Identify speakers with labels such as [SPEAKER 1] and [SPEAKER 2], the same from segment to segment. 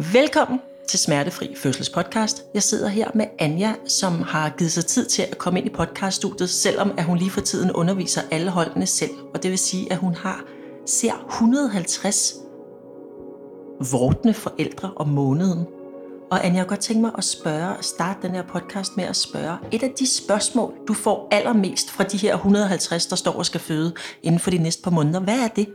[SPEAKER 1] Velkommen til Smertefri Fødsels podcast. Jeg sidder her med Anja, som har givet sig tid til at komme ind i podcaststudiet, selvom at hun lige for tiden underviser alle holdene selv. Og det vil sige, at hun har ser 150 vortende forældre om måneden. Og Anja, jeg kunne godt tænke mig at spørge, starte den her podcast med at spørge, et af de spørgsmål, du får allermest fra de her 150, der står og skal føde inden for de næste par måneder, hvad er det?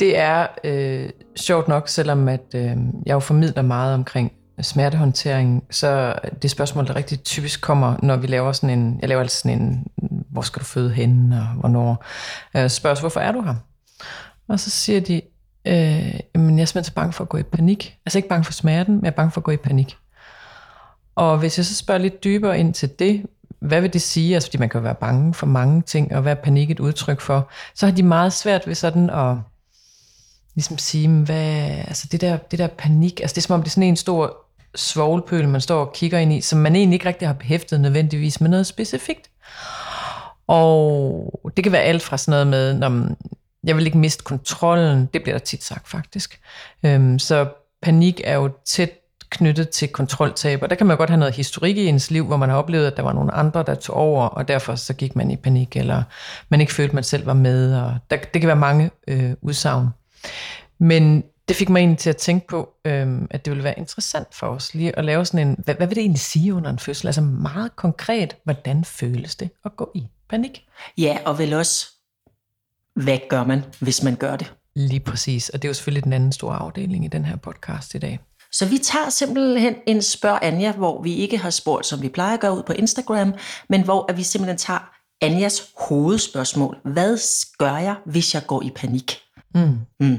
[SPEAKER 2] Det er øh, sjovt nok, selvom at øh, jeg jo formidler meget omkring smertehåndtering, så det spørgsmål, der rigtig typisk kommer, når vi laver sådan en, jeg laver altså sådan en, hvor skal du føde henne, og hvornår, øh, spørges, hvorfor er du her? Og så siger de, øh, men jeg er simpelthen så bange for at gå i panik. Altså ikke bange for smerten, men jeg er bange for at gå i panik. Og hvis jeg så spørger lidt dybere ind til det, hvad vil det sige? Altså, fordi man kan jo være bange for mange ting, og hvad er panik et udtryk for? Så har de meget svært ved sådan at ligesom sige, hvad, altså det der, det der panik, altså det er som om det er sådan en stor svoglpøl, man står og kigger ind i, som man egentlig ikke rigtig har behæftet nødvendigvis med noget specifikt. Og det kan være alt fra sådan noget med, når jeg vil ikke miste kontrollen, det bliver der tit sagt faktisk. Øhm, så panik er jo tæt knyttet til kontroltab, og der kan man godt have noget historik i ens liv, hvor man har oplevet, at der var nogle andre, der tog over, og derfor så gik man i panik, eller man ikke følte, at man selv var med, og der, det kan være mange øh, udsagn. Men det fik mig egentlig til at tænke på, øhm, at det ville være interessant for os lige at lave sådan en, hvad, hvad vil det egentlig sige under en fødsel? Altså meget konkret, hvordan føles det at gå i panik?
[SPEAKER 1] Ja, og vel også, hvad gør man, hvis man gør det?
[SPEAKER 2] Lige præcis, og det er jo selvfølgelig den anden store afdeling i den her podcast i dag.
[SPEAKER 1] Så vi tager simpelthen en spørg Anja, hvor vi ikke har spurgt, som vi plejer at gøre ud på Instagram, men hvor at vi simpelthen tager Anjas hovedspørgsmål. Hvad gør jeg, hvis jeg går i panik? Mm.
[SPEAKER 2] Mm.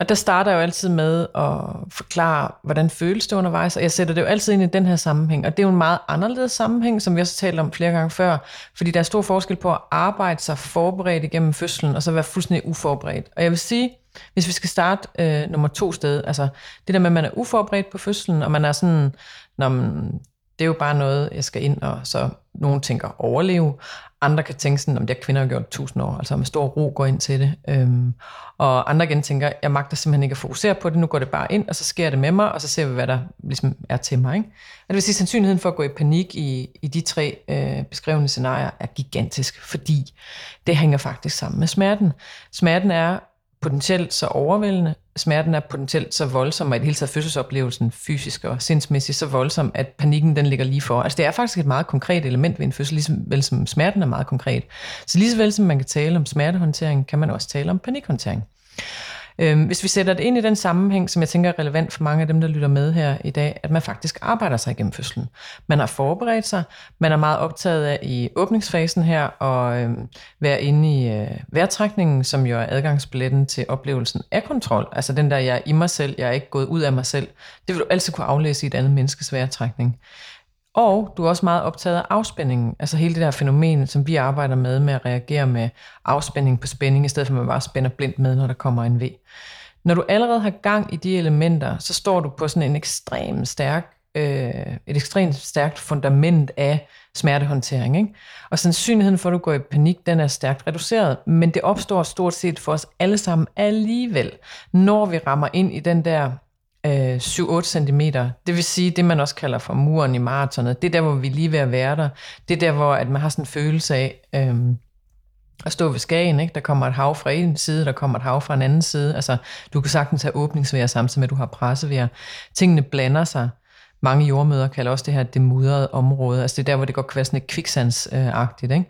[SPEAKER 2] Og der starter jeg jo altid med at forklare, hvordan føles det undervejs, og jeg sætter det jo altid ind i den her sammenhæng, og det er jo en meget anderledes sammenhæng, som vi også har talt om flere gange før, fordi der er stor forskel på at arbejde sig forberedt igennem fødslen, og så være fuldstændig uforberedt. Og jeg vil sige, hvis vi skal starte øh, nummer to sted, altså det der med, at man er uforberedt på fødslen, og man er sådan, når man, det er jo bare noget, jeg skal ind, og så nogen tænker overleve, andre kan tænke sådan, om det har kvinder gjort tusind år, altså med stor ro går ind til det. Øhm, og andre igen tænker, jeg magter simpelthen ikke at fokusere på det, nu går det bare ind, og så sker det med mig, og så ser vi, hvad der ligesom er til mig. Ikke? Og det vil sige, sandsynligheden for at gå i panik i, i de tre øh, beskrevne scenarier er gigantisk, fordi det hænger faktisk sammen med smerten. Smerten er potentielt så overvældende, smerten er potentielt så voldsom, og i det hele taget fødselsoplevelsen fysisk og sindsmæssigt så voldsom, at panikken den ligger lige for. Altså det er faktisk et meget konkret element ved en fødsel, ligesom vel som smerten er meget konkret. Så lige så vel som man kan tale om smertehåndtering, kan man også tale om panikhåndtering. Øhm, hvis vi sætter det ind i den sammenhæng, som jeg tænker er relevant for mange af dem, der lytter med her i dag, at man faktisk arbejder sig igennem fødslen. Man har forberedt sig, man er meget optaget af i åbningsfasen her og øhm, være inde i øh, vejrtrækningen, som jo er adgangsbilletten til oplevelsen af kontrol. Altså den der, jeg er i mig selv, jeg er ikke gået ud af mig selv. Det vil du altid kunne aflæse i et andet menneskes vejrtrækning. Og du er også meget optaget af afspændingen, altså hele det der fænomen, som vi arbejder med, med at reagere med afspænding på spænding, i stedet for at man bare spænder blindt med, når der kommer en V. Når du allerede har gang i de elementer, så står du på sådan en ekstrem stærk, øh, et ekstremt stærkt fundament af smertehåndtering. Ikke? Og sandsynligheden for, at du går i panik, den er stærkt reduceret, men det opstår stort set for os alle sammen alligevel, når vi rammer ind i den der øh, 7-8 cm. Det vil sige, det man også kalder for muren i maratonet. Det er der, hvor vi lige ved at være der. Det er der, hvor at man har sådan en følelse af øh, at stå ved skagen. Ikke? Der kommer et hav fra en side, der kommer et hav fra en anden side. Altså, du kan sagtens have åbningsvejr samtidig med, at du har pressevejr. Tingene blander sig. Mange jordmøder kalder også det her det mudrede område. Altså det er der, hvor det godt kan være sådan kviksandsagtigt. Ikke?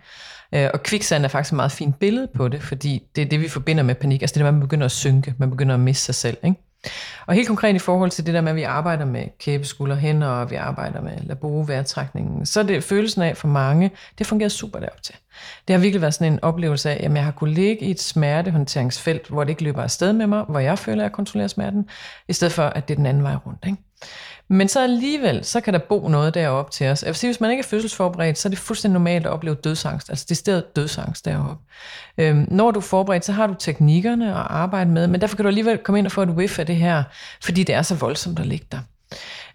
[SPEAKER 2] Øh, og kviksand er faktisk et meget fint billede på det, fordi det er det, vi forbinder med panik. Altså det er, at man begynder at synke, man begynder at miste sig selv. Ikke? Og helt konkret i forhold til det der med, at vi arbejder med kæbeskulder hænder, og vi arbejder med labo-vejrtrækningen, så er det følelsen af for mange, det fungerer super derop til. Det har virkelig været sådan en oplevelse af, at jeg har kunnet ligge i et smertehåndteringsfelt, hvor det ikke løber afsted med mig, hvor jeg føler, at jeg kontrollerer smerten, i stedet for, at det er den anden vej rundt. Ikke? Men så alligevel, så kan der bo noget deroppe til os. Jeg vil sige, hvis man ikke er fødselsforberedt, så er det fuldstændig normalt at opleve dødsangst. Altså det stedet dødsangst deroppe. Øhm, når du er forberedt, så har du teknikkerne at arbejde med, men derfor kan du alligevel komme ind og få et whiff af det her, fordi det er så voldsomt at ligge der.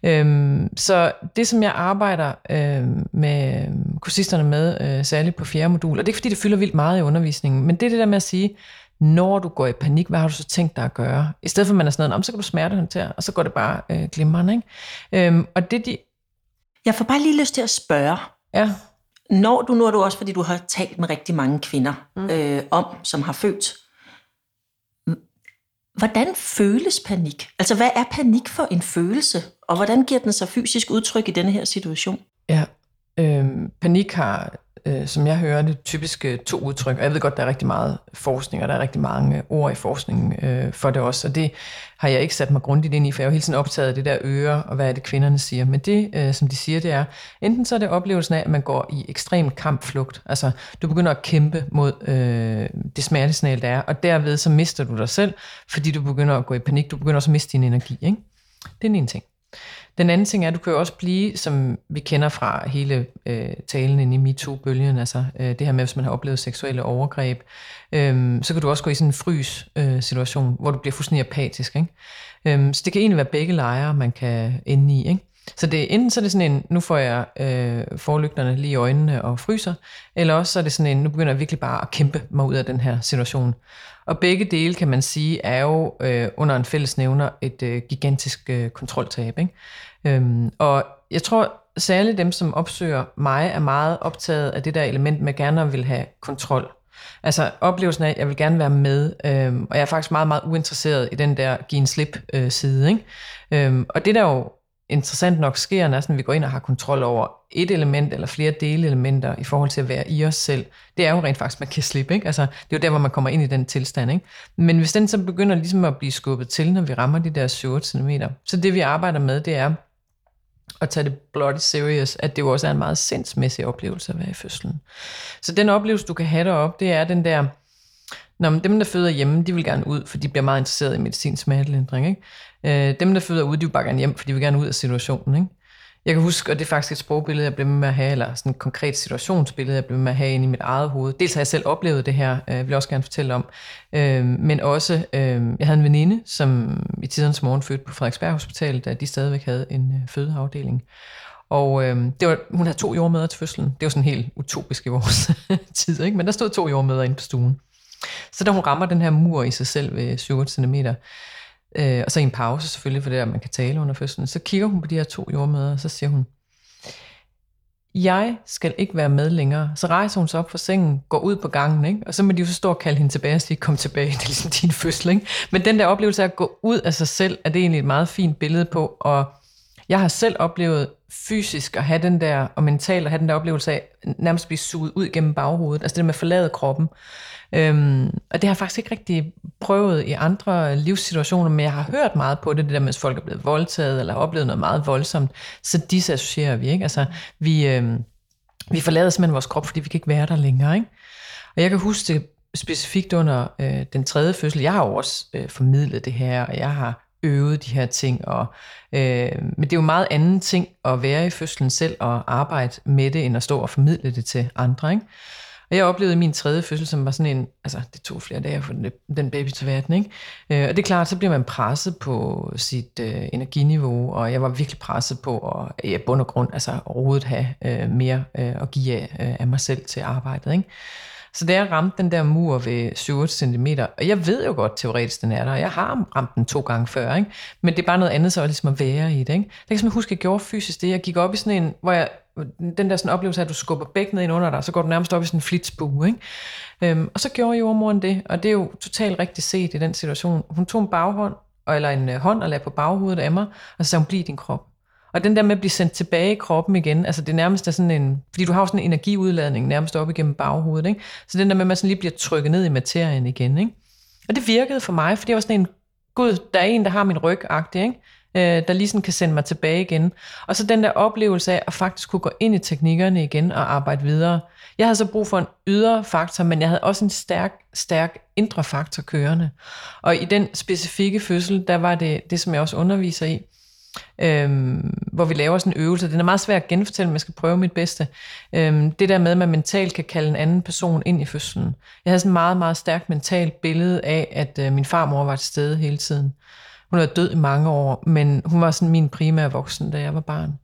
[SPEAKER 2] Øhm, så det, som jeg arbejder øhm, med kursisterne med, øh, særligt på fjerde modul, og det er ikke fordi, det fylder vildt meget i undervisningen, men det er det der med at sige, når du går i panik, hvad har du så tænkt dig at gøre? I stedet for, at man er sådan noget, så kan du smertehåndtere, og så går det bare øh, glimrende. Ikke? Øhm, og det de...
[SPEAKER 1] Jeg får bare lige lyst til at spørge.
[SPEAKER 2] Ja.
[SPEAKER 1] Når du, nu er du også, fordi du har talt med rigtig mange kvinder mm. øh, om, som har født. Hvordan føles panik? Altså, hvad er panik for en følelse? Og hvordan giver den sig fysisk udtryk i denne her situation?
[SPEAKER 2] Ja, øh, panik har øh, som jeg hører det, typisk øh, to udtryk. Og jeg ved godt, der er rigtig meget forskning, og der er rigtig mange øh, ord i forskningen øh, for det også. Og det har jeg ikke sat mig grundigt ind i, for jeg er jo hele tiden optaget af det der øre, og hvad er det kvinderne siger. Men det, øh, som de siger, det er, enten så er det oplevelsen af, at man går i ekstrem kampflugt. Altså, du begynder at kæmpe mod øh, det smertesignal, der er, og derved så mister du dig selv, fordi du begynder at gå i panik. Du begynder også at miste din energi. Ikke? Det er den ene ting. Den anden ting er, at du kan jo også blive, som vi kender fra hele øh, talen inde i MeToo-bølgen, altså øh, det her med, hvis man har oplevet seksuelle overgreb, øh, så kan du også gå i sådan en frys-situation, øh, hvor du bliver fuldstændig apatisk. Ikke? Øh, så det kan egentlig være begge lejre, man kan ende i. Ikke? Så det, enten så er det sådan en, nu får jeg øh, forlygterne lige i øjnene og fryser, eller også så er det sådan en, nu begynder jeg virkelig bare at kæmpe mig ud af den her situation. Og begge dele, kan man sige, er jo øh, under en fælles nævner et øh, gigantisk øh, kontroltab. Ikke? Øhm, og jeg tror særligt dem, som opsøger mig, er meget optaget af det der element med gerne vil have kontrol. Altså oplevelsen af, at jeg vil gerne være med, øhm, og jeg er faktisk meget, meget uinteresseret i den der give en slip øh, side. Ikke? Øhm, og det der jo interessant nok sker, når vi går ind og har kontrol over et element eller flere delelementer i forhold til at være i os selv, det er jo rent faktisk, man kan slippe. Ikke? Altså, det er jo der, hvor man kommer ind i den tilstand. Ikke? Men hvis den så begynder ligesom at blive skubbet til, når vi rammer de der 7 cm, så det vi arbejder med, det er at tage det bloody serious, at det jo også er en meget sindsmæssig oplevelse at være i fødslen. Så den oplevelse, du kan have deroppe, det er den der, Nå, men dem, der føder hjemme, de vil gerne ud, for de bliver meget interesseret i medicinsk smertelindring. Ikke? Øh, dem, der føder ude, de vil bare gerne hjem, for de vil gerne ud af situationen. Ikke? Jeg kan huske, og det er faktisk et sprogbillede, jeg blev med at have, eller sådan et konkret situationsbillede, jeg blev med at have inde i mit eget hoved. Dels har jeg selv oplevet det her, øh, jeg også gerne fortælle om, øh, men også, øh, jeg havde en veninde, som i tidens morgen fødte på Frederiksberg Hospital, da de stadigvæk havde en øh, fødeafdeling. Og øh, det var, hun havde to jordmøder til fødslen. Det var sådan helt utopisk i vores tid, ikke? men der stod to jordmøder inde på stuen. Så da hun rammer den her mur i sig selv ved 7 cm, øh, og så i en pause selvfølgelig, for det er, at man kan tale under fødslen, så kigger hun på de her to jordmøder, og så siger hun, jeg skal ikke være med længere. Så rejser hun sig op fra sengen, går ud på gangen, ikke? og så må de jo så stå og kalde hende tilbage og sige, kom tilbage, det er ligesom din fødsel. Ikke? Men den der oplevelse af at gå ud af sig selv, er det egentlig et meget fint billede på, og jeg har selv oplevet fysisk at have den der, og mentalt at have den der oplevelse af nærmest blive suget ud gennem baghovedet, altså det der med at forlade kroppen. Øhm, og det har jeg faktisk ikke rigtig prøvet i andre livssituationer, men jeg har hørt meget på det, det der med, at folk er blevet voldtaget, eller har oplevet noget meget voldsomt, så disassocierer vi, ikke? Altså, vi, øhm, vi forlader simpelthen vores krop, fordi vi kan ikke være der længere, ikke? Og jeg kan huske det specifikt under øh, den tredje fødsel. Jeg har jo også øh, formidlet det her, og jeg har øvet de her ting. Og, øh, men det er jo meget anden ting at være i fødslen selv og arbejde med det, end at stå og formidle det til andre. Ikke? Og jeg oplevede min tredje fødsel, som var sådan en, altså det tog flere dage for den, den baby til verden, ikke? Øh, og det er klart, så bliver man presset på sit øh, energiniveau, og jeg var virkelig presset på at i bund og grund, altså overhovedet have øh, mere øh, at give af, øh, af mig selv til arbejdet, ikke? Så da jeg ramte den der mur ved 7 cm, og jeg ved jo godt teoretisk, den er der, og jeg har ramt den to gange før, ikke? men det er bare noget andet, så ligesom at være i det. Ikke? Jeg kan jeg huske, at jeg gjorde fysisk det. Jeg gik op i sådan en, hvor jeg, den der sådan oplevelse af, at du skubber bækkenet ind under dig, så går du nærmest op i sådan en flitsbue. Ikke? Øhm, og så gjorde jordmoren det, og det er jo totalt rigtigt set i den situation. Hun tog en baghånd, eller en øh, hånd og lagde på baghovedet af mig, og så sagde hun, bliv din krop. Og den der med at blive sendt tilbage i kroppen igen, altså det nærmest er sådan en, fordi du har sådan en energiudladning nærmest op igennem baghovedet, ikke? Så den der med, at man sådan lige bliver trykket ned i materien igen, ikke? Og det virkede for mig, for det var sådan en, gud, der er en, der har min ryg ikke? Øh, der lige sådan kan sende mig tilbage igen. Og så den der oplevelse af at faktisk kunne gå ind i teknikkerne igen og arbejde videre. Jeg havde så brug for en ydre faktor, men jeg havde også en stærk, stærk indre faktor kørende. Og i den specifikke fødsel, der var det det, som jeg også underviser i, øhm, hvor vi laver sådan en øvelse. Den er meget svær at genfortælle, men jeg skal prøve mit bedste. Øhm, det der med, at man mentalt kan kalde en anden person ind i fødslen. Jeg havde sådan et meget, meget stærkt mentalt billede af, at øh, min farmor var til stede hele tiden. Hun var død i mange år, men hun var sådan min primære voksen, da jeg var barn.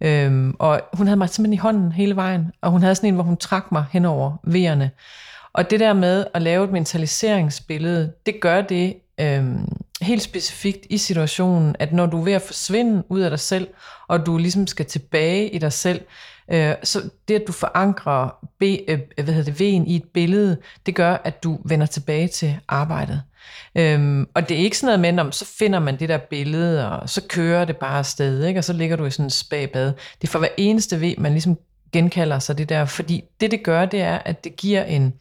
[SPEAKER 2] Øhm, og hun havde mig simpelthen i hånden hele vejen, og hun havde sådan en, hvor hun trak mig hen over vejerne. Og det der med at lave et mentaliseringsbillede, det gør det øh, helt specifikt i situationen, at når du er ved at forsvinde ud af dig selv, og du ligesom skal tilbage i dig selv, øh, så det, at du forankrer be, øh, hvad hedder det, ven i et billede, det gør, at du vender tilbage til arbejdet. Øhm, og det er ikke sådan noget med, om så finder man det der billede, og så kører det bare afsted, ikke? og så ligger du i sådan en spagbad. Det er for hver eneste ved, man ligesom genkalder sig det der, fordi det, det gør, det er, at det giver en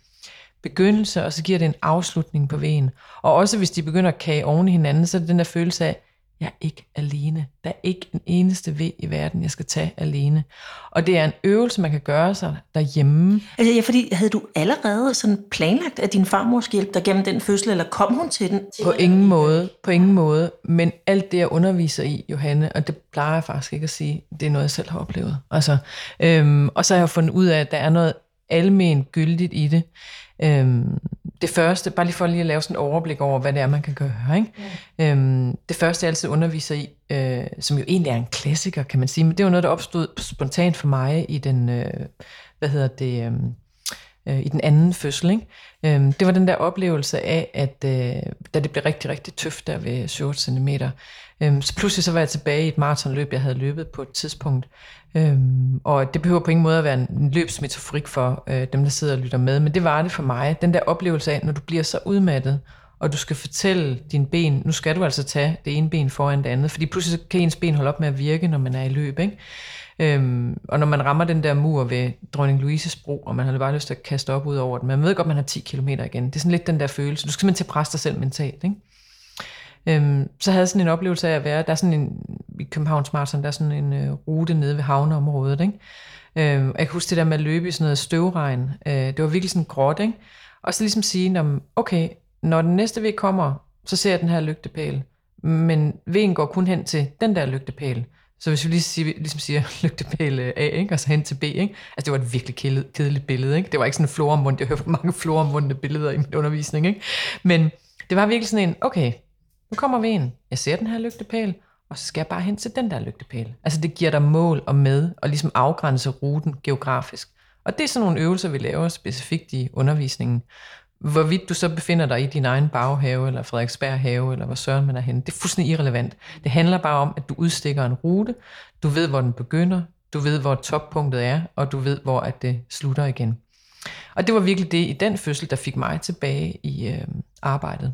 [SPEAKER 2] begyndelse, og så giver det en afslutning på vejen. Og også hvis de begynder at kage oven i hinanden, så er det den der følelse af, jeg er ikke alene. Der er ikke en eneste ved i verden, jeg skal tage alene. Og det er en øvelse, man kan gøre sig derhjemme.
[SPEAKER 1] Altså, ja, fordi havde du allerede sådan planlagt, at din farmor skal hjælpe dig gennem den fødsel, eller kom hun til den?
[SPEAKER 2] På ingen måde, på ingen måde. Men alt det, jeg underviser i, Johanne, og det plejer jeg faktisk ikke at sige, det er noget, jeg selv har oplevet. Altså, øhm, og så har jeg fundet ud af, at der er noget almen gyldigt i det. Øhm, det første, bare lige for lige at lave sådan et overblik over, hvad det er, man kan gøre. Ikke? Ja. Øhm, det første, jeg altid underviser i, øh, som jo egentlig er en klassiker, kan man sige, men det var noget, der opstod spontant for mig i den, øh, hvad hedder det, øh, øh, i den anden fødsel. Ikke? Øhm, det var den der oplevelse af, at øh, da det blev rigtig, rigtig tøft der ved 7 cm, øhm, så pludselig så var jeg tilbage i et maratonløb, jeg havde løbet på et tidspunkt. Øhm, og det behøver på ingen måde at være en løbsmetaforik for øh, dem, der sidder og lytter med, men det var det for mig. Den der oplevelse af, når du bliver så udmattet, og du skal fortælle dine ben, nu skal du altså tage det ene ben foran det andet, fordi pludselig kan ens ben holde op med at virke, når man er i løb. Ikke? Øhm, og når man rammer den der mur ved Dronning Louises bro, og man har bare lyst til at kaste op ud over den, man ved godt, man har 10 km igen. Det er sådan lidt den der følelse. Du skal simpelthen til at presse dig selv mentalt. Ikke? Øhm, så havde jeg sådan en oplevelse af at være, der er sådan en, i Københavns Marathon, der er sådan en øh, rute nede ved havneområdet, ikke? Øhm, jeg kan huske det der med at løbe i sådan noget støvregn. Øh, det var virkelig sådan gråt, ikke? Og så ligesom sige, okay, når den næste væg kommer, så ser jeg den her lygtepæl. Men vejen går kun hen til den der lygtepæl. Så hvis vi lige siger, ligesom siger lygtepæl øh, A, ikke? og så hen til B, ikke? altså det var et virkelig kedeligt, kedeligt billede. Ikke? Det var ikke sådan en floromvund, jeg hørte mange floromvundne billeder i min undervisning. Ikke? Men det var virkelig sådan en, okay, nu kommer vi ind, jeg ser den her lygtepæl, og så skal jeg bare hen til den der lygtepæl. Altså det giver dig mål og med, og ligesom afgrænse ruten geografisk. Og det er sådan nogle øvelser, vi laver specifikt i undervisningen. Hvorvidt du så befinder dig i din egen baghave, eller Frederiksberg have, eller hvor søren man er henne, det er fuldstændig irrelevant. Det handler bare om, at du udstikker en rute, du ved, hvor den begynder, du ved, hvor toppunktet er, og du ved, hvor at det slutter igen. Og det var virkelig det i den fødsel, der fik mig tilbage i øh, arbejdet.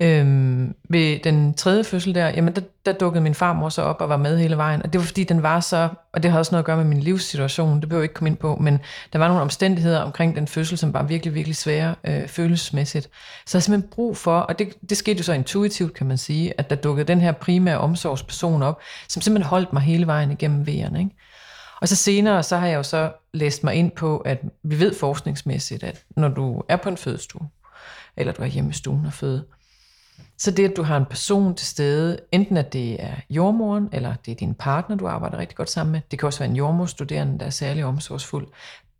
[SPEAKER 2] Øhm, ved den tredje fødsel der, jamen der, der dukkede min farmor så op og var med hele vejen. Og det var fordi, den var så, og det har også noget at gøre med min livssituation, det behøver jeg ikke komme ind på, men der var nogle omstændigheder omkring den fødsel, som var virkelig, virkelig svære øh, følelsesmæssigt. Så jeg har simpelthen brug for, og det, det skete jo så intuitivt, kan man sige, at der dukkede den her primære omsorgsperson op, som simpelthen holdt mig hele vejen igennem vejerne. Ikke? Og så senere, så har jeg jo så læst mig ind på, at vi ved forskningsmæssigt, at når du er på en fødestue, eller du er hjemme i stuen og føde, så det, at du har en person til stede, enten at det er jordmoren, eller det er din partner, du arbejder rigtig godt sammen med, det kan også være en jordmorstuderende, der er særlig omsorgsfuld.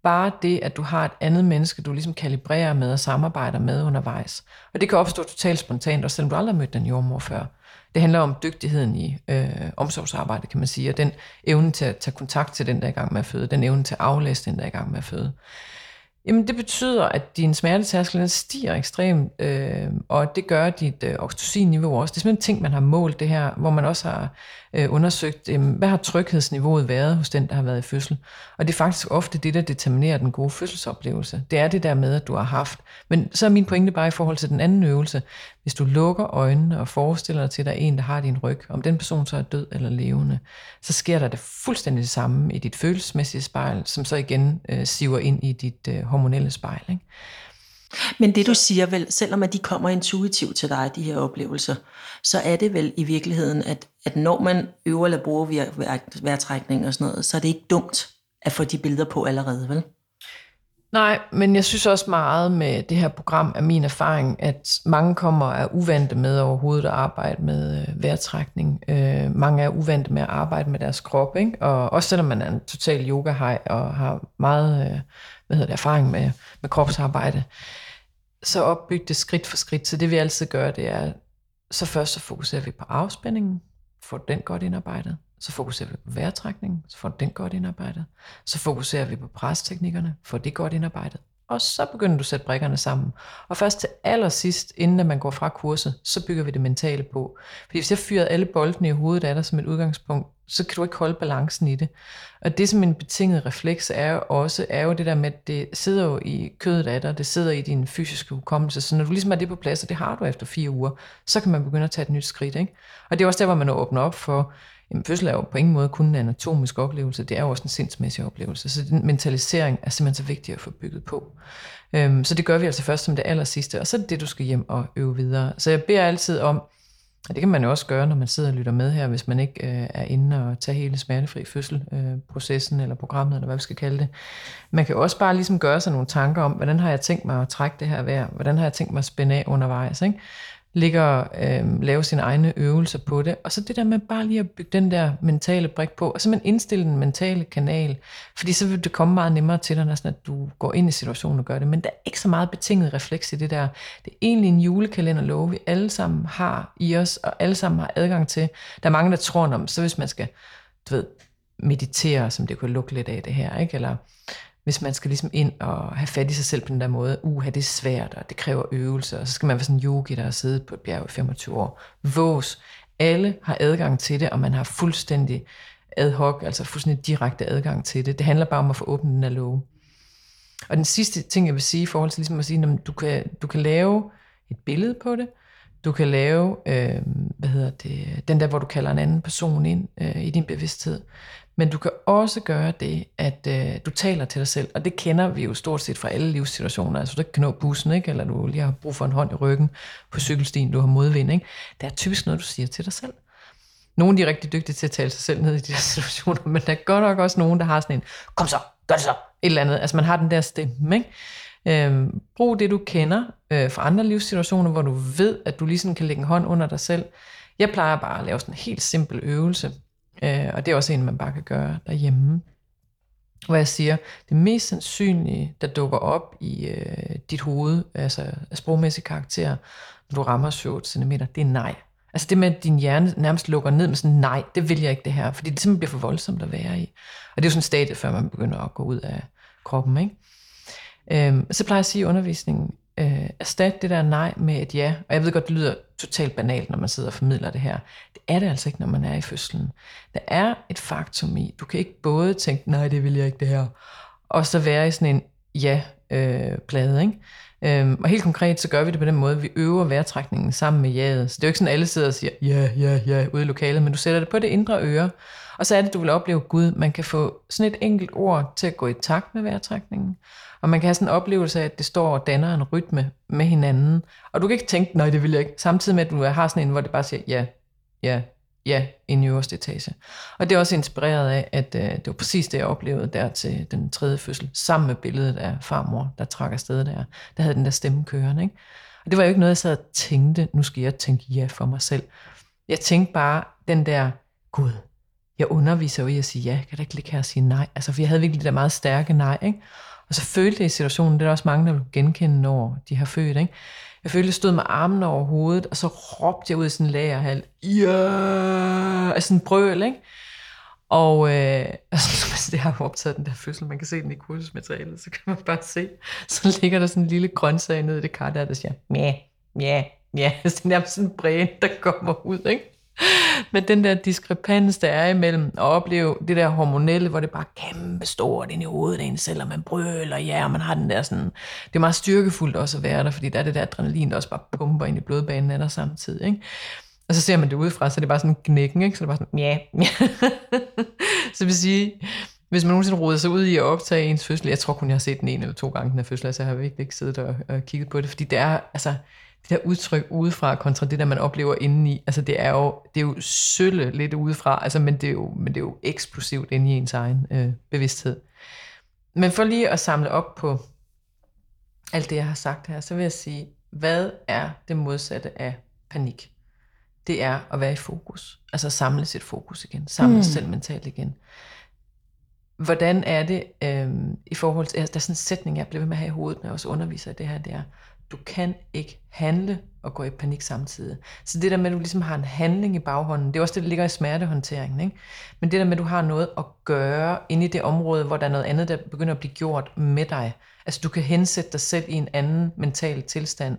[SPEAKER 2] Bare det, at du har et andet menneske, du ligesom kalibrerer med og samarbejder med undervejs. Og det kan opstå totalt spontant, også selvom du aldrig har mødt den jordmor før. Det handler om dygtigheden i øh, omsorgsarbejde, kan man sige, og den evne til at tage kontakt til den, der er i gang med at føde, den evne til at aflæse den, der er i gang med at føde. Jamen det betyder, at din smertetærskel stiger ekstremt, øh, og det gør dit øh, oxytocin-niveau også. Det er simpelthen ting, man har målt det her, hvor man også har øh, undersøgt, øh, hvad har tryghedsniveauet været hos den, der har været i fødsel. Og det er faktisk ofte det, der determinerer den gode fødselsoplevelse. Det er det der med, at du har haft. Men så er min pointe bare i forhold til den anden øvelse. Hvis du lukker øjnene og forestiller dig til, at der er en, der har din ryg, om den person så er død eller levende, så sker der det fuldstændig det samme i dit følelsesmæssige spejl, som så igen øh, siver ind i dit øh, hormonelle spejl. Ikke?
[SPEAKER 1] Men det du siger vel, selvom at de kommer intuitivt til dig, de her oplevelser, så er det vel i virkeligheden, at, at når man øver eller bruger vejrtrækning og sådan noget, så er det ikke dumt at få de billeder på allerede, vel?
[SPEAKER 2] Nej, men jeg synes også meget med det her program af min erfaring, at mange kommer er uvante med overhovedet at arbejde med øh, vejrtrækning. Øh, mange er uvante med at arbejde med deres krop, ikke? og også selvom man er en total yoga og har meget øh, hvad hedder det, erfaring med, med kropsarbejde, så opbygge det skridt for skridt. Så det vi altid gør, det er, så først så fokuserer vi på afspændingen, får den godt indarbejdet. Så fokuserer vi på vejrtrækning, så får den godt indarbejdet. Så fokuserer vi på presteknikkerne, får det godt indarbejdet og så begynder du at sætte brikkerne sammen. Og først til allersidst, inden at man går fra kurset, så bygger vi det mentale på. Fordi hvis jeg fyrede alle boldene i hovedet af dig som et udgangspunkt, så kan du ikke holde balancen i det. Og det som en betinget refleks er jo også, er jo det der med, at det sidder jo i kødet af dig, det sidder i din fysiske hukommelse, så når du ligesom er det på plads, og det har du efter fire uger, så kan man begynde at tage et nyt skridt. Ikke? Og det er også der, hvor man åbner op for, Jamen, fødsel er jo på ingen måde kun en anatomisk oplevelse, det er jo også en sindsmæssig oplevelse. Så den mentalisering er simpelthen så vigtig at få bygget på. Øhm, så det gør vi altså først som det aller sidste, og så er det det, du skal hjem og øve videre. Så jeg beder altid om, og det kan man jo også gøre, når man sidder og lytter med her, hvis man ikke øh, er inde og tager hele smertefri fødselprocessen øh, eller programmet, eller hvad vi skal kalde det. Man kan også bare ligesom gøre sig nogle tanker om, hvordan har jeg tænkt mig at trække det her vejr? Hvordan har jeg tænkt mig at spænde af undervejs? Ikke? Ligger øh, lave sine egne øvelser på det. Og så det der med bare lige at bygge den der mentale brik på, og så man indstille den mentale kanal, fordi så vil det komme meget nemmere til dig, når sådan, at du går ind i situationen og gør det. Men der er ikke så meget betinget refleks i det der. Det er egentlig en julekalenderlov, vi alle sammen har i os, og alle sammen har adgang til. Der er mange, der tror om, så hvis man skal, du ved, meditere, som det kunne lukke lidt af det her, ikke? eller hvis man skal ligesom ind og have fat i sig selv på den der måde, uha, det er svært, og det kræver øvelse, og så skal man være sådan en yogi, der har siddet på et bjerg i 25 år. Vås. Alle har adgang til det, og man har fuldstændig ad hoc, altså fuldstændig direkte adgang til det. Det handler bare om at få åbnet den her låge. Og den sidste ting, jeg vil sige i forhold til ligesom at sige, at du kan, du kan lave et billede på det, du kan lave, øh, hvad hedder det, den der, hvor du kalder en anden person ind øh, i din bevidsthed. Men du kan også gøre det, at øh, du taler til dig selv, og det kender vi jo stort set fra alle livssituationer. Altså du ikke kan nå bussen, ikke? eller du lige har brug for en hånd i ryggen på cykelstien, du har modvind. Ikke? Det er typisk noget, du siger til dig selv. Nogle de er rigtig dygtige til at tale sig selv ned i de her situationer, men der er godt nok også nogen, der har sådan en, kom så, gør det så, et eller andet. Altså man har den der stemme, ikke? Øhm, brug det, du kender øh, fra andre livssituationer, hvor du ved, at du lige kan lægge en hånd under dig selv. Jeg plejer bare at lave sådan en helt simpel øvelse, Øh, og det er også en, man bare kan gøre derhjemme. Hvor jeg siger, det mest sandsynlige, der dukker op i øh, dit hoved, altså af sprogmæssig karakter, når du rammer 7 cm, det er nej. Altså det med, at din hjerne nærmest lukker ned med sådan, nej, det vil jeg ikke det her, fordi det simpelthen bliver for voldsomt at være i. Og det er jo sådan et før man begynder at gå ud af kroppen. Ikke? Øhm, så plejer jeg at sige i undervisningen, øh, erstat det der nej med et ja. Og jeg ved godt, det lyder totalt banalt, når man sidder og formidler det her. Det er det altså ikke, når man er i fødslen. Der er et faktum i, du kan ikke både tænke, nej, det vil jeg ikke det her, og så være i sådan en ja-plade, øh, ikke? Øhm, og helt konkret, så gør vi det på den måde, at vi øver vejrtrækningen sammen med jaet. Så det er jo ikke sådan, at alle sidder og siger, ja, ja, ja, ude i lokalet, men du sætter det på det indre øre, og så er det, du vil opleve Gud. Man kan få sådan et enkelt ord til at gå i takt med vejrtrækningen. Og man kan have sådan en oplevelse af, at det står og danner en rytme med hinanden. Og du kan ikke tænke, nej, det vil jeg ikke. Samtidig med, at du har sådan en, hvor det bare siger, ja, ja, ja, i den øverste etage. Og det er også inspireret af, at øh, det var præcis det, jeg oplevede der til den tredje fødsel, sammen med billedet af farmor, der trak afsted der. Der havde den der stemme kørende, ikke? Og det var jo ikke noget, jeg sad og tænkte, nu skal jeg tænke ja for mig selv. Jeg tænkte bare, den der, Gud, jeg underviser jo i at sige ja, kan da ikke ligge her og sige nej? Altså, for jeg havde virkelig det der meget stærke nej, ikke? Og så følte jeg i situationen, det er der også mange, der vil genkende, når de har født, ikke? Jeg følte, jeg stod med armen over hovedet, og så råbte jeg ud i sådan en lagerhal, ja, af sådan en brøl, ikke? Og øh, altså, det har jo optaget den der fødsel, man kan se den i kursusmaterialet, så kan man bare se, så ligger der sådan en lille grøntsag nede i det kar der, der siger, ja, ja, ja, det er nærmest sådan en bræn, der kommer ud, ikke? Men den der diskrepans, der er imellem at opleve det der hormonelle, hvor det bare er kæmpe stort ind i hovedet af en selv, og man brøler, ja, og man har den der sådan, det er meget styrkefuldt også at være der, fordi der er det der adrenalin, der også bare pumper ind i blodbanen af dig samtidig, ikke? Og så ser man det udefra, så det er bare sådan knækken, ikke? Så det er bare sådan, ja, ja. så vil sige, hvis man nogensinde roder sig ud i at optage ens fødsel, jeg tror kun, jeg har set den en eller to gange, den her fødsel, så jeg har virkelig ikke siddet og, og kigget på det, fordi det er, altså, det der udtryk udefra kontra det der, man oplever indeni, altså det er jo, det er jo sølle lidt udefra, altså, men, det er jo, men det er jo eksplosivt inde i ens egen øh, bevidsthed. Men for lige at samle op på alt det, jeg har sagt her, så vil jeg sige, hvad er det modsatte af panik? Det er at være i fokus. Altså samle sit fokus igen. Samle mm. sig selv mentalt igen. Hvordan er det øh, i forhold til, altså, der er sådan en sætning, jeg bliver ved med at have i hovedet, når jeg også underviser i det her, det er, du kan ikke handle og gå i panik samtidig. Så det der med, at du ligesom har en handling i baghånden, det er også det, der ligger i smertehåndteringen. Ikke? Men det der med, at du har noget at gøre inde i det område, hvor der er noget andet, der begynder at blive gjort med dig. Altså du kan hensætte dig selv i en anden mental tilstand.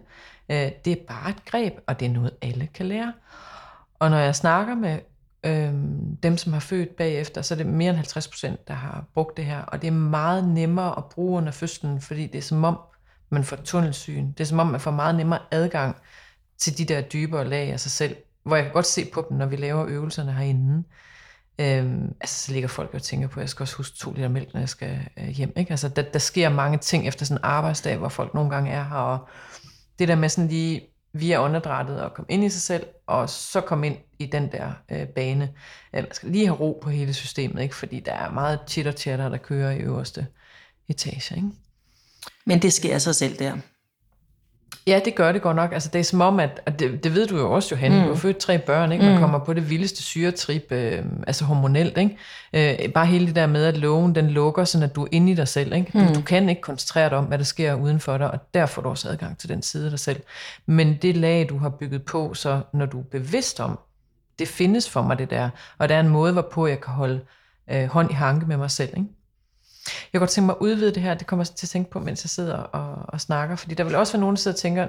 [SPEAKER 2] Øh, det er bare et greb, og det er noget, alle kan lære. Og når jeg snakker med øh, dem, som har født bagefter, så er det mere end 50 procent, der har brugt det her. Og det er meget nemmere at bruge under fødslen, fordi det er som om, man får tunnelsyn. Det er som om, man får meget nemmere adgang til de der dybere lag af sig selv, hvor jeg kan godt se på dem, når vi laver øvelserne herinde. Øhm, altså, så ligger folk og tænker på, at jeg skal også huske to liter mælk, når jeg skal øh, hjem. Ikke? Altså, der, der sker mange ting efter sådan en arbejdsdag, hvor folk nogle gange er her, og det der med sådan lige via åndedrættet og komme ind i sig selv, og så komme ind i den der øh, bane. Øh, man skal lige have ro på hele systemet, ikke? fordi der er meget chitter chatter der kører i øverste etage. Ikke?
[SPEAKER 1] Men det sker sig selv der.
[SPEAKER 2] Ja, det gør det godt nok. Altså, det er som om, at, og det, det ved du jo også, Johan, mm. du har født tre børn, ikke? man mm. kommer på det vildeste syretrip, øh, altså hormonelt. Ikke? Øh, bare hele det der med, at loven den lukker, sådan at du er inde i dig selv. Ikke? Du, mm. du kan ikke koncentrere dig om, hvad der sker uden for dig, og derfor får du også adgang til den side af dig selv. Men det lag, du har bygget på, så når du er bevidst om, det findes for mig det der, og der er en måde, hvorpå jeg kan holde øh, hånd i hanke med mig selv. Ikke? Jeg kan godt tænke mig at udvide det her, det kommer jeg til at tænke på, mens jeg sidder og, og snakker, fordi der vil også være nogen, der sidder og tænker,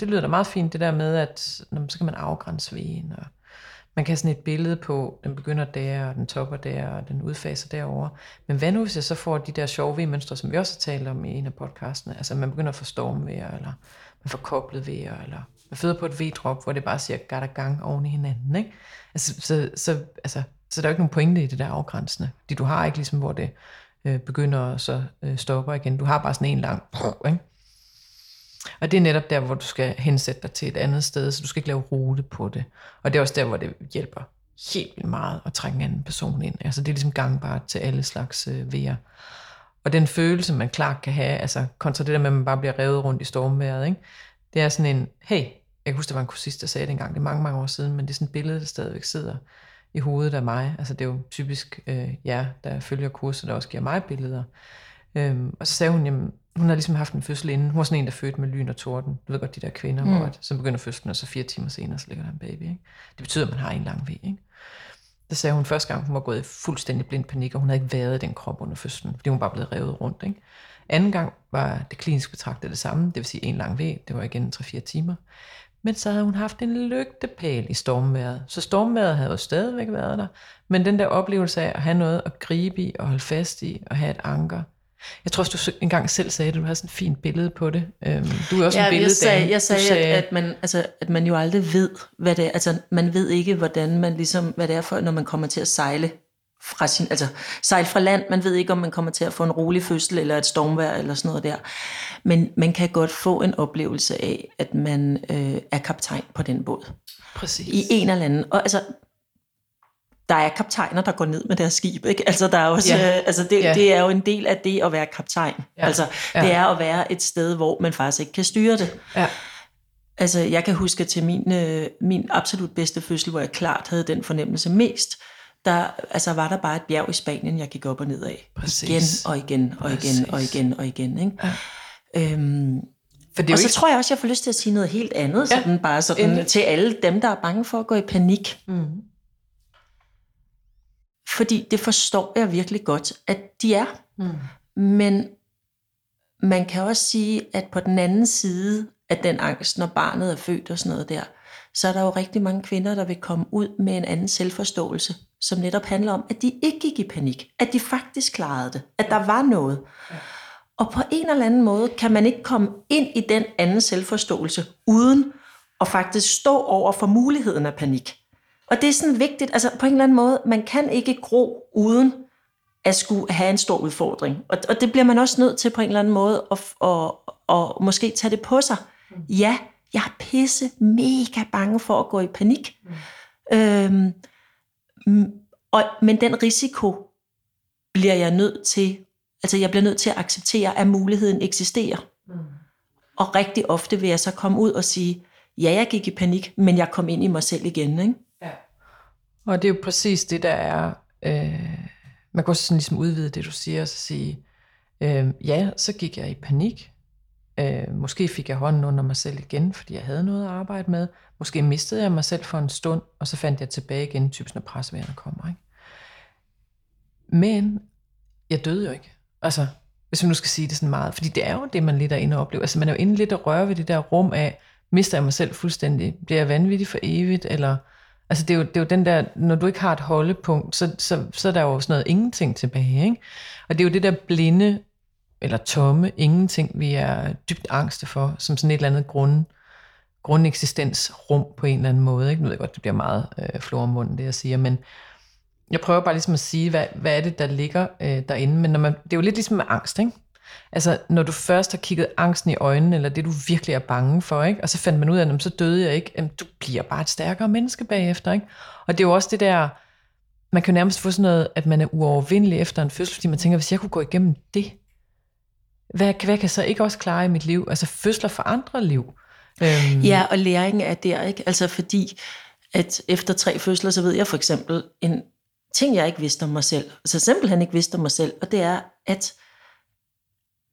[SPEAKER 2] det lyder da meget fint, det der med, at så kan man afgrænse vejen, og man kan have sådan et billede på, den begynder der, og den topper der, og den udfaser derover. Men hvad nu, hvis jeg så får de der sjove V-mønstre, som vi også har talt om i en af podcastene, altså man begynder at få stormvejr, eller man får koblet vejr, eller man føder på et V-drop, hvor det bare siger gatter gang oven i hinanden. Ikke? Altså, så, så, altså, så der er jo ikke nogen pointe i det der afgrænsende. Fordi du har ikke ligesom, hvor det øh, begynder og så øh, stopper igen. Du har bare sådan en lang... Ikke? Og det er netop der, hvor du skal hensætte dig til et andet sted, så du skal ikke lave rute på det. Og det er også der, hvor det hjælper helt vildt meget at trække en anden person ind. Altså det er ligesom gangbart til alle slags øh, vejer. Og den følelse, man klart kan have, altså kontra det der med, at man bare bliver revet rundt i stormværet, ikke? det er sådan en, hey, jeg kan huske, der var en kursist, der sagde det engang, det er mange, mange år siden, men det er sådan et billede, der stadigvæk sidder i hovedet af mig. Altså det er jo typisk øh, jer, der følger kurser, der også giver mig billeder. Øhm, og så sagde hun, jamen, hun har ligesom haft en fødsel inden. Hun var sådan en, der fødte med lyn og torden. Du ved godt, de der kvinder, mm. hvor at, så begynder fødslen, og så fire timer senere, så ligger der en baby. Ikke? Det betyder, at man har en lang vej. Ikke? Det sagde hun første gang, hun var gået i fuldstændig blind panik, og hun havde ikke været i den krop under fødslen, fordi hun bare blev revet rundt. Ikke? Anden gang var det klinisk betragtet det samme, det vil sige en lang væg, det var igen 3-4 timer. Men så havde hun haft en lygtepæl i stormværet. Så stormværet havde jo stadigvæk været der. Men den der oplevelse af at have noget at gribe i og holde fast i og have et anker. Jeg tror også, du engang selv sagde, at du havde sådan et fint billede på det. Øhm, du er også ja, en billede
[SPEAKER 1] jeg sagde, jeg sagde, sagde at, at, man, altså, at man jo aldrig ved, hvad det er. Altså, man ved ikke, hvordan man ligesom, hvad det er for, når man kommer til at sejle fra sin, altså sejle fra land. Man ved ikke, om man kommer til at få en rolig fødsel eller et stormvejr eller sådan noget der. Men man kan godt få en oplevelse af, at man øh, er kaptajn på den båd.
[SPEAKER 2] Præcis.
[SPEAKER 1] I en eller anden. Og altså, der er kaptajner, der går ned med deres skib. Ikke? Altså, der er også, ja. øh, altså det, ja. det er jo en del af det at være kaptajn. Ja. Altså, det er at være et sted, hvor man faktisk ikke kan styre det.
[SPEAKER 2] Ja.
[SPEAKER 1] Altså, jeg kan huske til min, øh, min absolut bedste fødsel, hvor jeg klart havde den fornemmelse mest, der altså, var der bare et bjerg i Spanien, jeg gik op og ned af.
[SPEAKER 2] Præcis.
[SPEAKER 1] Igen og igen og Præcis. igen og igen og igen. Ikke?
[SPEAKER 2] Ja.
[SPEAKER 1] Øhm, for det og så ikke... tror jeg også, jeg får lyst til at sige noget helt andet, ja. sådan bare sådan, Endelig. til alle dem, der er bange for at gå i panik.
[SPEAKER 2] Mm.
[SPEAKER 1] Fordi det forstår jeg virkelig godt, at de er. Mm. Men man kan også sige, at på den anden side af den angst, når barnet er født og sådan noget der, så er der jo rigtig mange kvinder, der vil komme ud med en anden selvforståelse, som netop handler om, at de ikke gik i panik, at de faktisk klarede det, at der var noget. Og på en eller anden måde kan man ikke komme ind i den anden selvforståelse, uden at faktisk stå over for muligheden af panik. Og det er sådan vigtigt, altså på en eller anden måde, man kan ikke gro uden at skulle have en stor udfordring. Og, og det bliver man også nødt til på en eller anden måde at, at, at, at måske tage det på sig. Ja, jeg er pisse mega bange for at gå i panik. Mm. Øhm, og, men den risiko bliver jeg nødt til, altså jeg bliver nødt til at acceptere, at muligheden eksisterer. Mm. Og rigtig ofte vil jeg så komme ud og sige, ja, jeg gik i panik, men jeg kom ind i mig selv igen. Ikke?
[SPEAKER 2] Ja. Og det er jo præcis det, der er, øh, man kan også sådan ligesom udvide det, du siger, og så sige, øh, ja, så gik jeg i panik, Øh, måske fik jeg hånden under mig selv igen, fordi jeg havde noget at arbejde med. Måske mistede jeg mig selv for en stund, og så fandt jeg tilbage igen, typisk når presværende kommer. Ikke? Men jeg døde jo ikke. Altså, hvis man nu skal sige det sådan meget. Fordi det er jo det, man lidt er inde og opleve. Altså, man er jo inde lidt at røre ved det der rum af, mister jeg mig selv fuldstændig? Bliver jeg vanvittig for evigt? Eller, altså, det er, jo, det er jo den der, når du ikke har et holdepunkt, så, så, så er der jo sådan noget ingenting tilbage. Ikke? Og det er jo det der blinde, eller tomme, ingenting, vi er dybt angste for, som sådan et eller andet grund, grundeksistensrum på en eller anden måde. Ikke? Nu ved jeg godt, det bliver meget øh, flormund, det jeg siger, men jeg prøver bare ligesom at sige, hvad, hvad er det, der ligger øh, derinde. Men når man, det er jo lidt ligesom med angst, ikke? Altså, når du først har kigget angsten i øjnene, eller det du virkelig er bange for, ikke? og så fandt man ud af, at så døde jeg ikke, jamen, du bliver bare et stærkere menneske bagefter. Ikke? Og det er jo også det der, man kan jo nærmest få sådan noget, at man er uovervindelig efter en fødsel, fordi man tænker, hvis jeg kunne gå igennem det, hvad, hvad kan jeg så ikke også klare i mit liv? Altså fødsler for andre liv.
[SPEAKER 1] Øhm. Ja, og læringen er der, ikke? Altså fordi, at efter tre fødsler, så ved jeg for eksempel en ting, jeg ikke vidste om mig selv. Altså simpelthen ikke vidste om mig selv. Og det er, at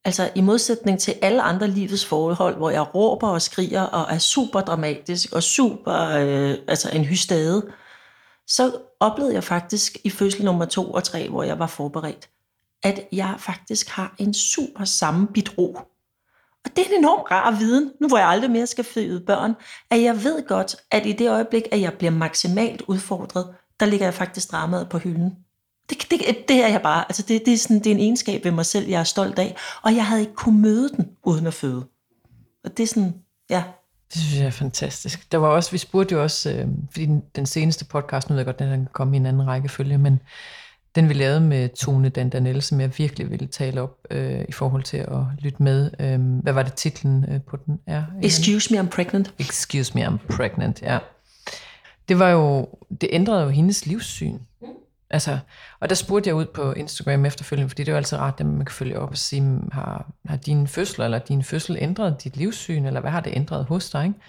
[SPEAKER 1] altså i modsætning til alle andre livets forhold, hvor jeg råber og skriger og er super dramatisk og super, øh, altså en hystade, så oplevede jeg faktisk i fødsel nummer to og tre, hvor jeg var forberedt, at jeg faktisk har en super sammenbit ro. Og det er en enorm rar viden, nu hvor jeg aldrig mere skal føde børn, at jeg ved godt, at i det øjeblik, at jeg bliver maksimalt udfordret, der ligger jeg faktisk dramaet på hylden. Det, det, det er jeg bare. Altså det, det, er sådan, det er en egenskab ved mig selv, jeg er stolt af. Og jeg havde ikke kunne møde den, uden at føde. Og det er sådan, ja.
[SPEAKER 2] Det synes jeg er fantastisk. Der var også, vi spurgte jo også, øh, fordi den, den seneste podcast, nu ved jeg godt, den kan komme i en anden rækkefølge, men den vi lavede med Tone Dandanel, som jeg virkelig ville tale op øh, i forhold til at lytte med. Øh, hvad var det titlen øh, på den er?
[SPEAKER 1] Excuse me, I'm pregnant.
[SPEAKER 2] Excuse me, I'm pregnant, ja det var jo, det ændrede jo hendes livssyn. Altså, og der spurgte jeg ud på Instagram efterfølgende, fordi det er jo altid rart, at man kan følge op og sige, har, har din fødsel eller din fødsel ændret dit livssyn, eller hvad har det ændret hos dig? Ikke?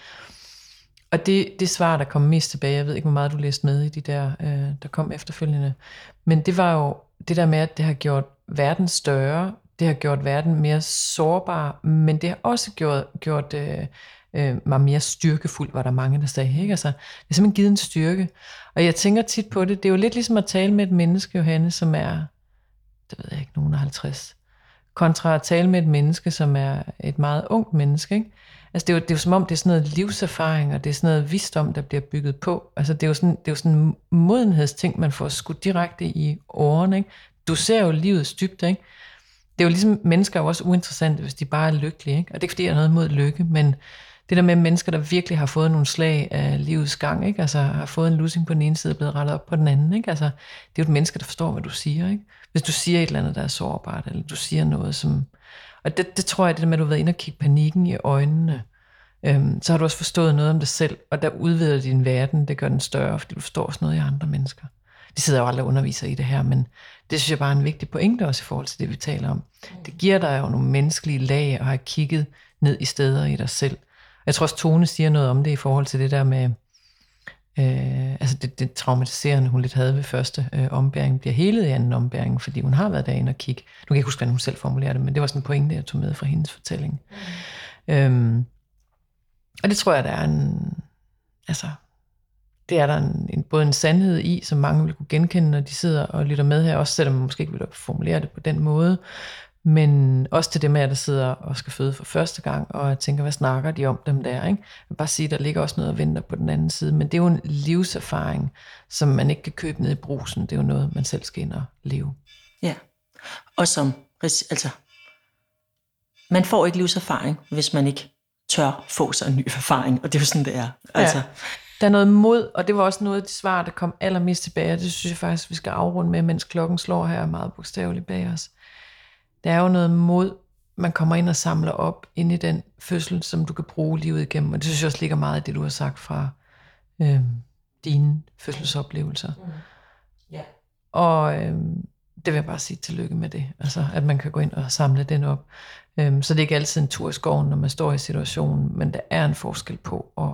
[SPEAKER 2] Og det, det svar, der kom mest tilbage, jeg ved ikke, hvor meget du læste med i de der, øh, der kom efterfølgende, men det var jo det der med, at det har gjort verden større, det har gjort verden mere sårbar, men det har også gjort, gjort øh, øh, mig mere styrkefuld, var der mange, der sagde. Ikke? Altså, det er simpelthen givet en styrke. Og jeg tænker tit på det, det er jo lidt ligesom at tale med et menneske, Johanne, som er, det ved jeg ikke, nogen af 50, kontra at tale med et menneske, som er et meget ungt menneske. Ikke? Altså det er, jo, det er jo som om, det er sådan noget livserfaring, og det er sådan noget visdom, der bliver bygget på. Altså det er jo sådan, det er jo sådan en modenhedsting, man får skudt direkte i årene. Ikke? Du ser jo livets dybde, ikke? Det er jo ligesom, mennesker er jo også uinteressante, hvis de bare er lykkelige. Ikke? Og det er ikke, fordi jeg er noget mod lykke, men det der med mennesker, der virkelig har fået nogle slag af livets gang, ikke? Altså har fået en lussing på den ene side og blevet rettet op på den anden. Ikke? Altså, det er jo et menneske, der forstår, hvad du siger. Ikke? Hvis du siger et eller andet, der er sårbart, eller du siger noget, som... Og det, det tror jeg, det der med, at du har været inde og kigge panikken i øjnene, øhm, så har du også forstået noget om dig selv, og der udvider din verden, det gør den større, fordi du forstår også noget i andre mennesker. De sidder jo aldrig og underviser i det her, men det synes jeg bare er en vigtig pointe også i forhold til det, vi taler om. Det giver dig jo nogle menneskelige lag at have kigget ned i steder i dig selv, jeg tror også, Tone siger noget om det i forhold til det der med, øh, altså det, det traumatiserende, hun lidt havde ved første øh, ombæring, bliver helet i anden ombæring, fordi hun har været derinde og kigge. Nu kan jeg ikke huske, hvordan hun selv formulerer det, men det var sådan en pointe, jeg tog med fra hendes fortælling. Mm. Øhm, og det tror jeg, der er en, altså, det er der en, en, både en sandhed i, som mange vil kunne genkende, når de sidder og lytter med her, også selvom man måske ikke vil formulere det på den måde, men også til dem af der sidder og skal føde for første gang, og jeg tænker, hvad snakker de om dem der? Ikke? Jeg vil bare sige, der ligger også noget og venter på den anden side, men det er jo en livserfaring, som man ikke kan købe ned i brusen. Det er jo noget, man selv skal ind og leve.
[SPEAKER 1] Ja, og som, altså, man får ikke livserfaring, hvis man ikke tør få sig en ny erfaring, og det er jo sådan, det er. Altså. Ja.
[SPEAKER 2] Der er noget mod, og det var også noget af de svar, der kom allermest tilbage, og det synes jeg faktisk, vi skal afrunde med, mens klokken slår her meget bogstaveligt bag os der er jo noget mod, man kommer ind og samler op ind i den fødsel, som du kan bruge livet igennem. Og det synes jeg også ligger meget i det, du har sagt fra øh, dine fødselsoplevelser. Mm. Yeah. Og øh, det vil jeg bare sige tillykke med det. Altså, at man kan gå ind og samle den op. Øh, så det er ikke altid en tur i skoven, når man står i situationen, men der er en forskel på at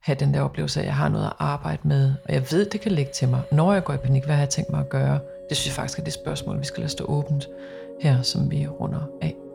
[SPEAKER 2] have den der oplevelse at jeg har noget at arbejde med, og jeg ved, det kan ligge til mig. Når jeg går i panik, hvad har jeg tænkt mig at gøre? Det synes jeg faktisk er det spørgsmål, vi skal lade stå åbent her, som vi runder af.